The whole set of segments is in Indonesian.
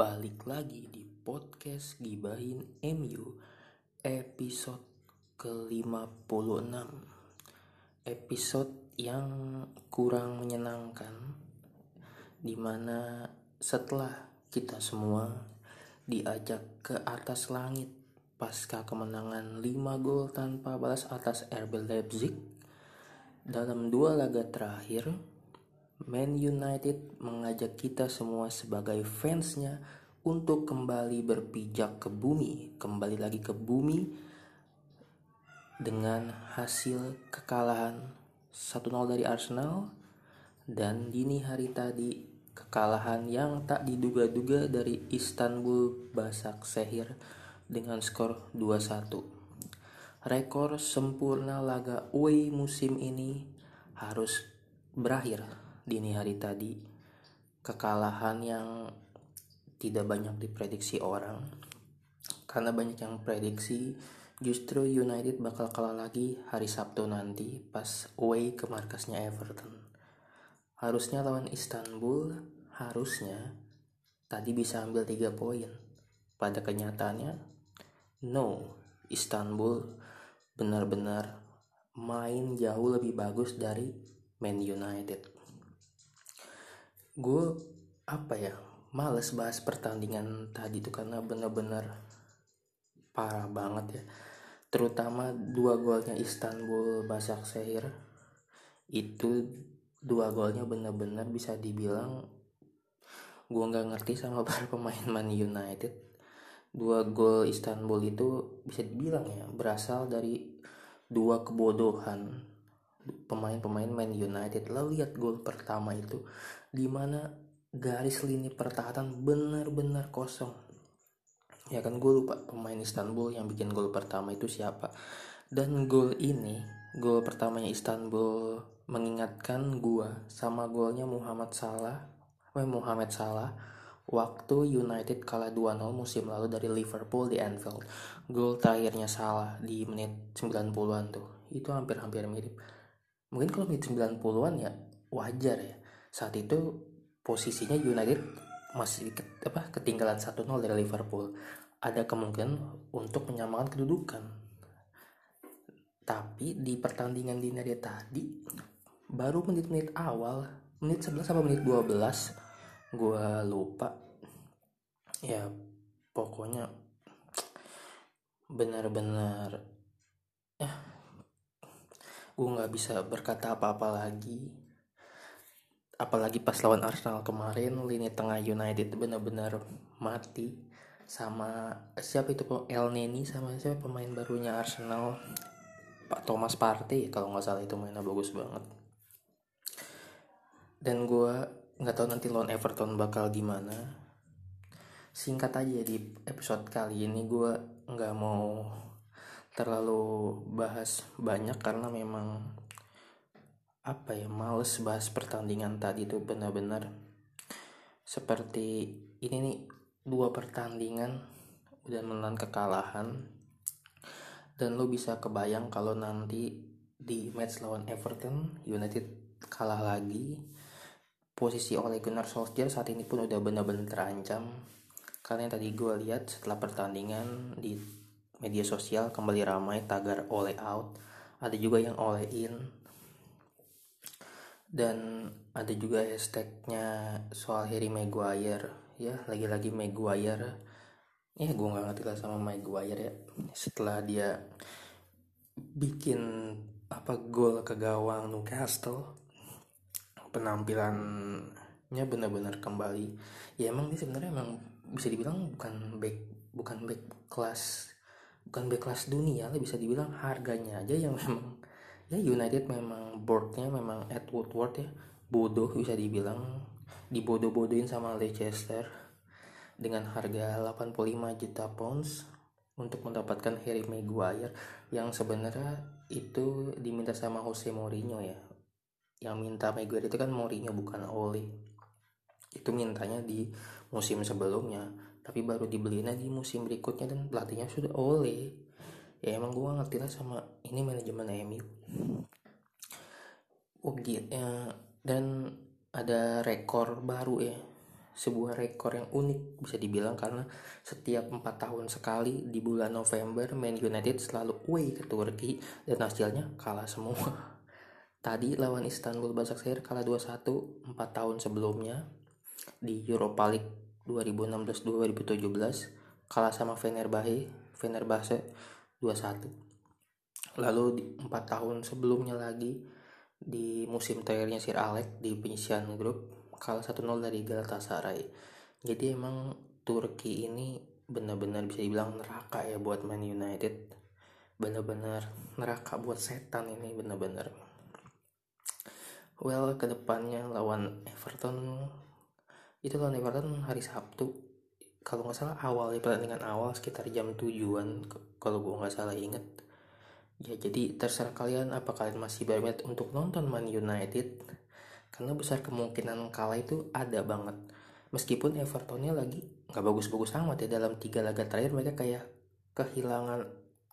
balik lagi di podcast Gibahin MU episode ke-56 Episode yang kurang menyenangkan Di mana setelah kita semua diajak ke atas langit Pasca kemenangan 5 gol tanpa balas atas RB Leipzig Dalam dua laga terakhir Man United mengajak kita semua sebagai fansnya untuk kembali berpijak ke bumi, kembali lagi ke bumi dengan hasil kekalahan 1-0 dari Arsenal dan dini hari tadi kekalahan yang tak diduga-duga dari Istanbul Basak Sehir dengan skor 2-1. Rekor sempurna laga away musim ini harus berakhir dini hari tadi kekalahan yang tidak banyak diprediksi orang. Karena banyak yang prediksi justru United bakal kalah lagi hari Sabtu nanti pas away ke markasnya Everton. Harusnya lawan Istanbul harusnya tadi bisa ambil 3 poin. Pada kenyataannya no Istanbul benar-benar main jauh lebih bagus dari Man United gue apa ya males bahas pertandingan tadi tuh karena bener-bener parah banget ya. Terutama dua golnya Istanbul Basak Sehir itu dua golnya bener-bener bisa dibilang gue nggak ngerti sama para pemain Man United. Dua gol Istanbul itu bisa dibilang ya berasal dari dua kebodohan pemain-pemain Man United lo lihat gol pertama itu di mana garis lini pertahanan benar-benar kosong. Ya kan gue lupa pemain Istanbul yang bikin gol pertama itu siapa. Dan gol ini gol pertamanya Istanbul mengingatkan gue sama golnya Muhammad Salah eh, Muhammad Salah waktu United kalah 2-0 musim lalu dari Liverpool di Anfield. Gol terakhirnya Salah di menit 90-an tuh. Itu hampir-hampir mirip mungkin kalau menit 90-an ya wajar ya. Saat itu posisinya United masih apa ketinggalan 1-0 dari Liverpool. Ada kemungkinan untuk menyamakan kedudukan. Tapi di pertandingan di hari tadi baru menit-menit awal menit 11 sampai menit 12 gue lupa. Ya pokoknya benar-benar ya gue nggak bisa berkata apa-apa lagi. Apalagi pas lawan Arsenal kemarin lini tengah United benar-benar mati sama siapa itu El Neni sama siapa pemain barunya Arsenal? Pak Thomas Partey kalau nggak salah itu mainnya bagus banget. Dan gue nggak tahu nanti lawan Everton bakal gimana. Singkat aja di episode kali ini gue nggak mau terlalu bahas banyak karena memang apa ya males bahas pertandingan tadi tuh benar-benar. Seperti ini nih dua pertandingan udah menelan kekalahan. Dan lo bisa kebayang kalau nanti di match lawan Everton United kalah lagi. Posisi oleh Gunnar Solskjaer saat ini pun udah benar-benar terancam. Karena yang tadi gue lihat setelah pertandingan di media sosial kembali ramai tagar oleh out. Ada juga yang oleh in. Dan ada juga hashtagnya soal Harry Maguire. Ya lagi-lagi Maguire. Ya gue nggak ngerti lah sama Maguire ya. Setelah dia bikin apa gol ke gawang Newcastle penampilannya benar-benar kembali. Ya emang dia sebenarnya emang bisa dibilang bukan back bukan back kelas bukan back kelas dunia lah bisa dibilang harganya aja yang memang ya United memang boardnya memang Ed Woodward ya bodoh bisa dibilang dibodoh-bodohin sama Leicester dengan harga 85 juta pounds untuk mendapatkan Harry Maguire yang sebenarnya itu diminta sama Jose Mourinho ya. Yang minta Maguire itu kan Mourinho bukan Ole itu mintanya di musim sebelumnya tapi baru dibelinya di musim berikutnya dan pelatihnya sudah Ole ya emang gue ngerti lah sama ini manajemen MU oh ya dan ada rekor baru ya. Sebuah rekor yang unik bisa dibilang karena setiap empat tahun sekali di bulan November Man United selalu away ke Turki dan hasilnya kalah semua. Tadi lawan Istanbul Başakşehir kalah 2-1 4 tahun sebelumnya di Europa League 2016-2017 kalah sama Fenerbahce Fenerbahce 2-1. Lalu di 4 tahun sebelumnya lagi di musim terakhirnya Sir Alex di penyisian grup kalah 1-0 dari Galatasaray. Jadi emang Turki ini benar-benar bisa dibilang neraka ya buat Man United. Benar-benar neraka buat setan ini benar-benar. Well ke depannya lawan Everton itu lawan Everton hari Sabtu. Kalau nggak salah awal pertandingan awal sekitar jam tujuan kalau gue nggak salah inget ya jadi terserah kalian apa kalian masih berminat untuk nonton Man United karena besar kemungkinan kalah itu ada banget. Meskipun Evertonnya lagi nggak bagus-bagus amat ya dalam tiga laga terakhir mereka kayak kehilangan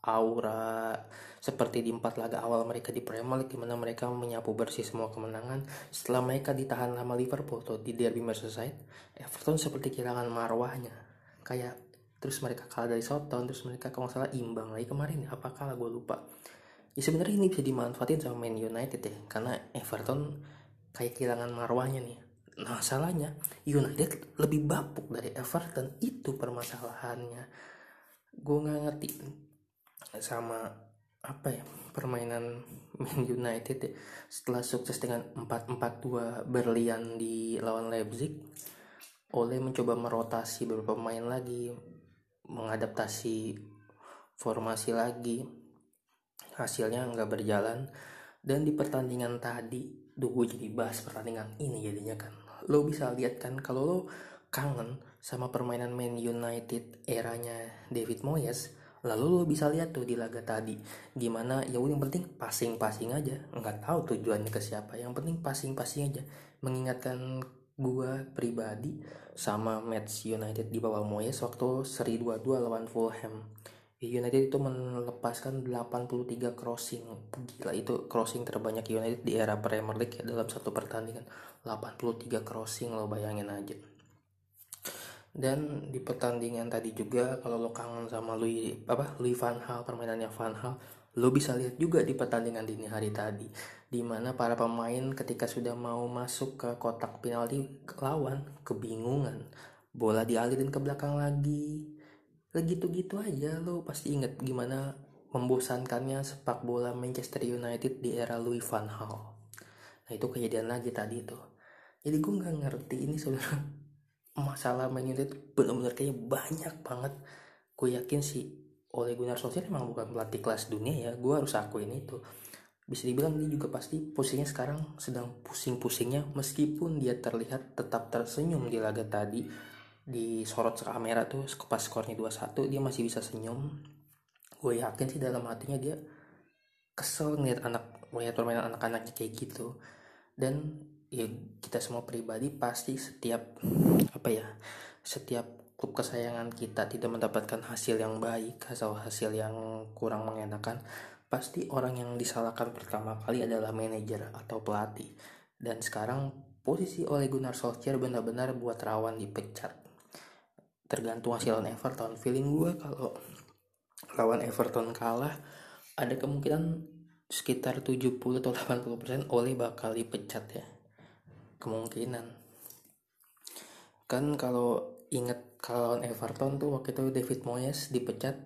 aura seperti di empat laga awal mereka di Premier League di mana mereka menyapu bersih semua kemenangan. Setelah mereka ditahan lama Liverpool atau di Derby Merseyside Everton seperti kehilangan marwahnya. Kayak terus mereka kalah dari Southampton terus mereka kalau salah imbang lagi kemarin. Apa kalah? Gue lupa. Ya sebenarnya ini bisa dimanfaatin sama Man United ya karena Everton kayak kehilangan marwahnya nih. Nah salahnya United lebih bapuk dari Everton. Itu permasalahannya. Gue nggak ngerti sama apa ya permainan Man United ya. setelah sukses dengan 4-4-2 berlian di lawan Leipzig oleh mencoba merotasi beberapa pemain lagi mengadaptasi formasi lagi. Hasilnya nggak berjalan. Dan di pertandingan tadi Duh jadi bahas pertandingan ini jadinya kan. Lo bisa lihat kan kalau lo kangen sama permainan Man United eranya David Moyes Lalu lo bisa lihat tuh di laga tadi Gimana ya yang penting passing-passing aja. Nggak tahu tujuannya ke siapa Yang penting passing-passing aja. Mengingatkan gue pribadi sama match United di bawah Moyes waktu seri 2-2 lawan Fulham. United itu melepaskan 83 crossing. Gila itu crossing terbanyak United di era Premier League ya, dalam satu pertandingan. 83 crossing lo bayangin aja dan di pertandingan tadi juga kalau lo kangen sama Louis apa Louis Van Gaal permainannya Van Gaal lo bisa lihat juga di pertandingan dini hari tadi di mana para pemain ketika sudah mau masuk ke kotak penalti lawan kebingungan. Bola dialirin ke belakang lagi. Gitu-gitu aja lo pasti inget gimana membosankannya sepak bola Manchester United di era Louis van Gaal. Nah itu kejadian lagi tadi tuh. Jadi gue nggak ngerti ini sebenarnya masalah Man United benar-benar kayaknya banyak banget. Gue yakin sih oleh Gunnar Solskjaer emang bukan pelatih kelas dunia ya. Gue harus akuin itu. Bisa dibilang dia juga pasti posisinya sekarang sedang pusing-pusingnya meskipun dia terlihat tetap tersenyum di laga tadi. Di sorot kamera tuh pas skornya 2-1 dia masih bisa senyum. Gue yakin sih dalam hatinya dia kesel ngeliat anak ngeliat permainan anak-anaknya kayak gitu. Dan ya kita semua pribadi pasti setiap apa ya setiap klub kesayangan kita tidak mendapatkan hasil yang baik atau hasil yang kurang mengenakan pasti orang yang disalahkan pertama kali adalah manajer atau pelatih. Dan sekarang posisi oleh Gunnar Solskjaer benar-benar buat rawan dipecat. Tergantung hasil lawan Everton. Feeling gue kalau lawan Everton kalah ada kemungkinan sekitar 70 atau 80% oleh bakal dipecat ya kemungkinan. Kan kalau inget kalau Everton tuh waktu itu David Moyes dipecat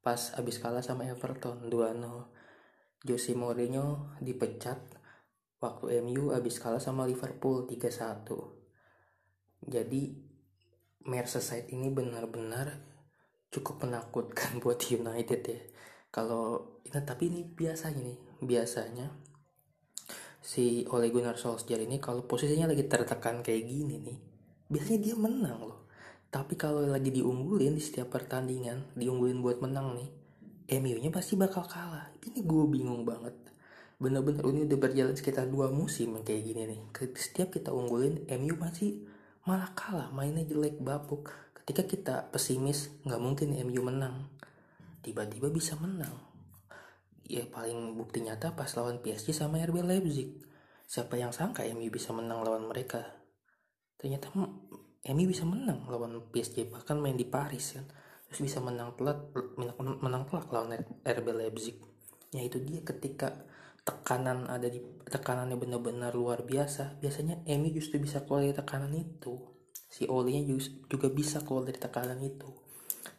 pas abis kalah sama Everton 2-0 Jose Mourinho dipecat waktu MU abis kalah sama Liverpool 3-1 jadi Merseyside ini benar-benar cukup menakutkan buat United ya. Kalau nah, tapi ini biasanya nih, biasanya si Ole Gunnar Solskjaer ini kalau posisinya lagi tertekan kayak gini nih, biasanya dia menang loh. Tapi kalau lagi diunggulin di setiap pertandingan, diunggulin buat menang nih, MU-nya pasti bakal kalah. Ini gue bingung banget. Bener-bener ini udah berjalan sekitar dua musim kayak gini nih. Setiap kita unggulin, MU masih malah kalah mainnya jelek bapuk ketika kita pesimis nggak mungkin MU menang tiba-tiba bisa menang ya paling bukti nyata pas lawan PSG sama RB Leipzig. Siapa yang sangka MU bisa menang lawan mereka? Ternyata MU bisa menang lawan PSG bahkan main di Paris kan? Terus bisa menang telat menang, telak lawan RB Leipzig. Ya itu dia ketika tekanan ada di tekanannya benar-benar luar biasa. Biasanya MU justru bisa keluar dari tekanan itu. Si Oli-nya juga bisa keluar dari tekanan itu.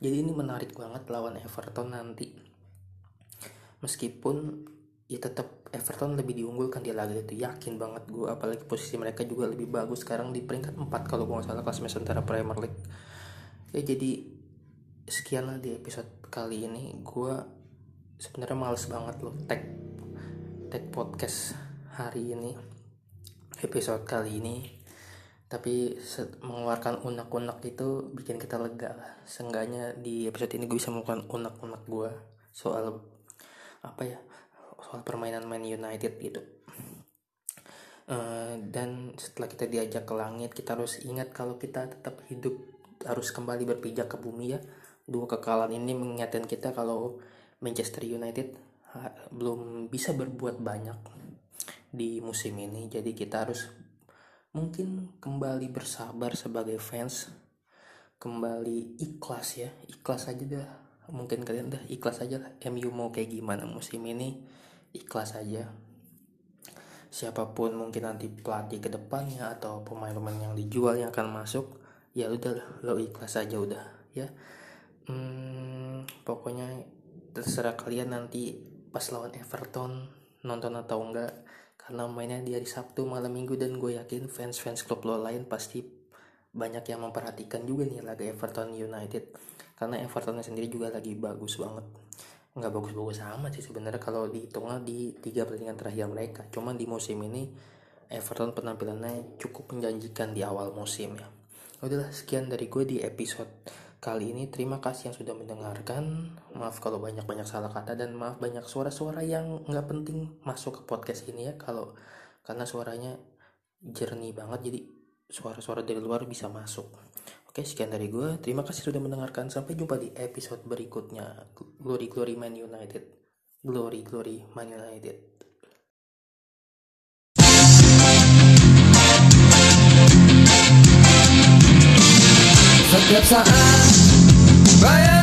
Jadi ini menarik banget lawan Everton nanti meskipun ya tetap Everton lebih diunggulkan di laga itu. Yakin banget gue apalagi posisi mereka juga lebih bagus sekarang di peringkat 4 kalau gue nggak salah kelas sementara Premier League. Ya jadi sekian lah di episode kali ini. Gue sebenarnya males banget loh tag tag podcast hari ini episode kali ini. Tapi mengeluarkan unek-unek itu bikin kita lega lah. Seenggaknya di episode ini gue bisa melakukan unek-unek gue soal apa ya soal permainan Man United gitu. Uh, dan setelah kita diajak ke langit kita harus ingat kalau kita tetap hidup harus kembali berpijak ke bumi ya. Dua kekalahan ini mengingatkan kita kalau Manchester United belum bisa berbuat banyak di musim ini. Jadi kita harus mungkin kembali bersabar sebagai fans kembali ikhlas ya. Ikhlas aja dah mungkin kalian dah ikhlas aja lah. MU mau kayak gimana musim ini ikhlas aja. Siapa pun mungkin nanti pelatih ke depannya atau pemain-pemain yang dijual yang akan masuk ya udah lo ikhlas aja udah ya. Hmm, pokoknya terserah kalian nanti pas lawan Everton nonton atau enggak. Karena mainnya di hari Sabtu malam minggu dan gue yakin fans-fans klub lo lain pasti banyak yang memperhatikan juga nih laga Everton United karena Evertonnya sendiri juga lagi bagus banget. Nggak bagus-bagus amat sih sebenarnya kalau dihitungnya di tiga pertandingan terakhir mereka. Cuman di musim ini Everton penampilannya cukup menjanjikan di awal musim ya. Udahlah sekian dari gue di episode kali ini. Terima kasih yang sudah mendengarkan. Maaf kalau banyak-banyak salah kata dan maaf banyak suara-suara yang nggak penting masuk ke podcast ini ya. Kalau karena suaranya jernih banget jadi suara-suara dari luar bisa masuk Oke, sekian dari gue. Terima kasih sudah mendengarkan. Sampai jumpa di episode berikutnya. Glory Glory Man United. Glory Glory Man United. Setiap saat bayang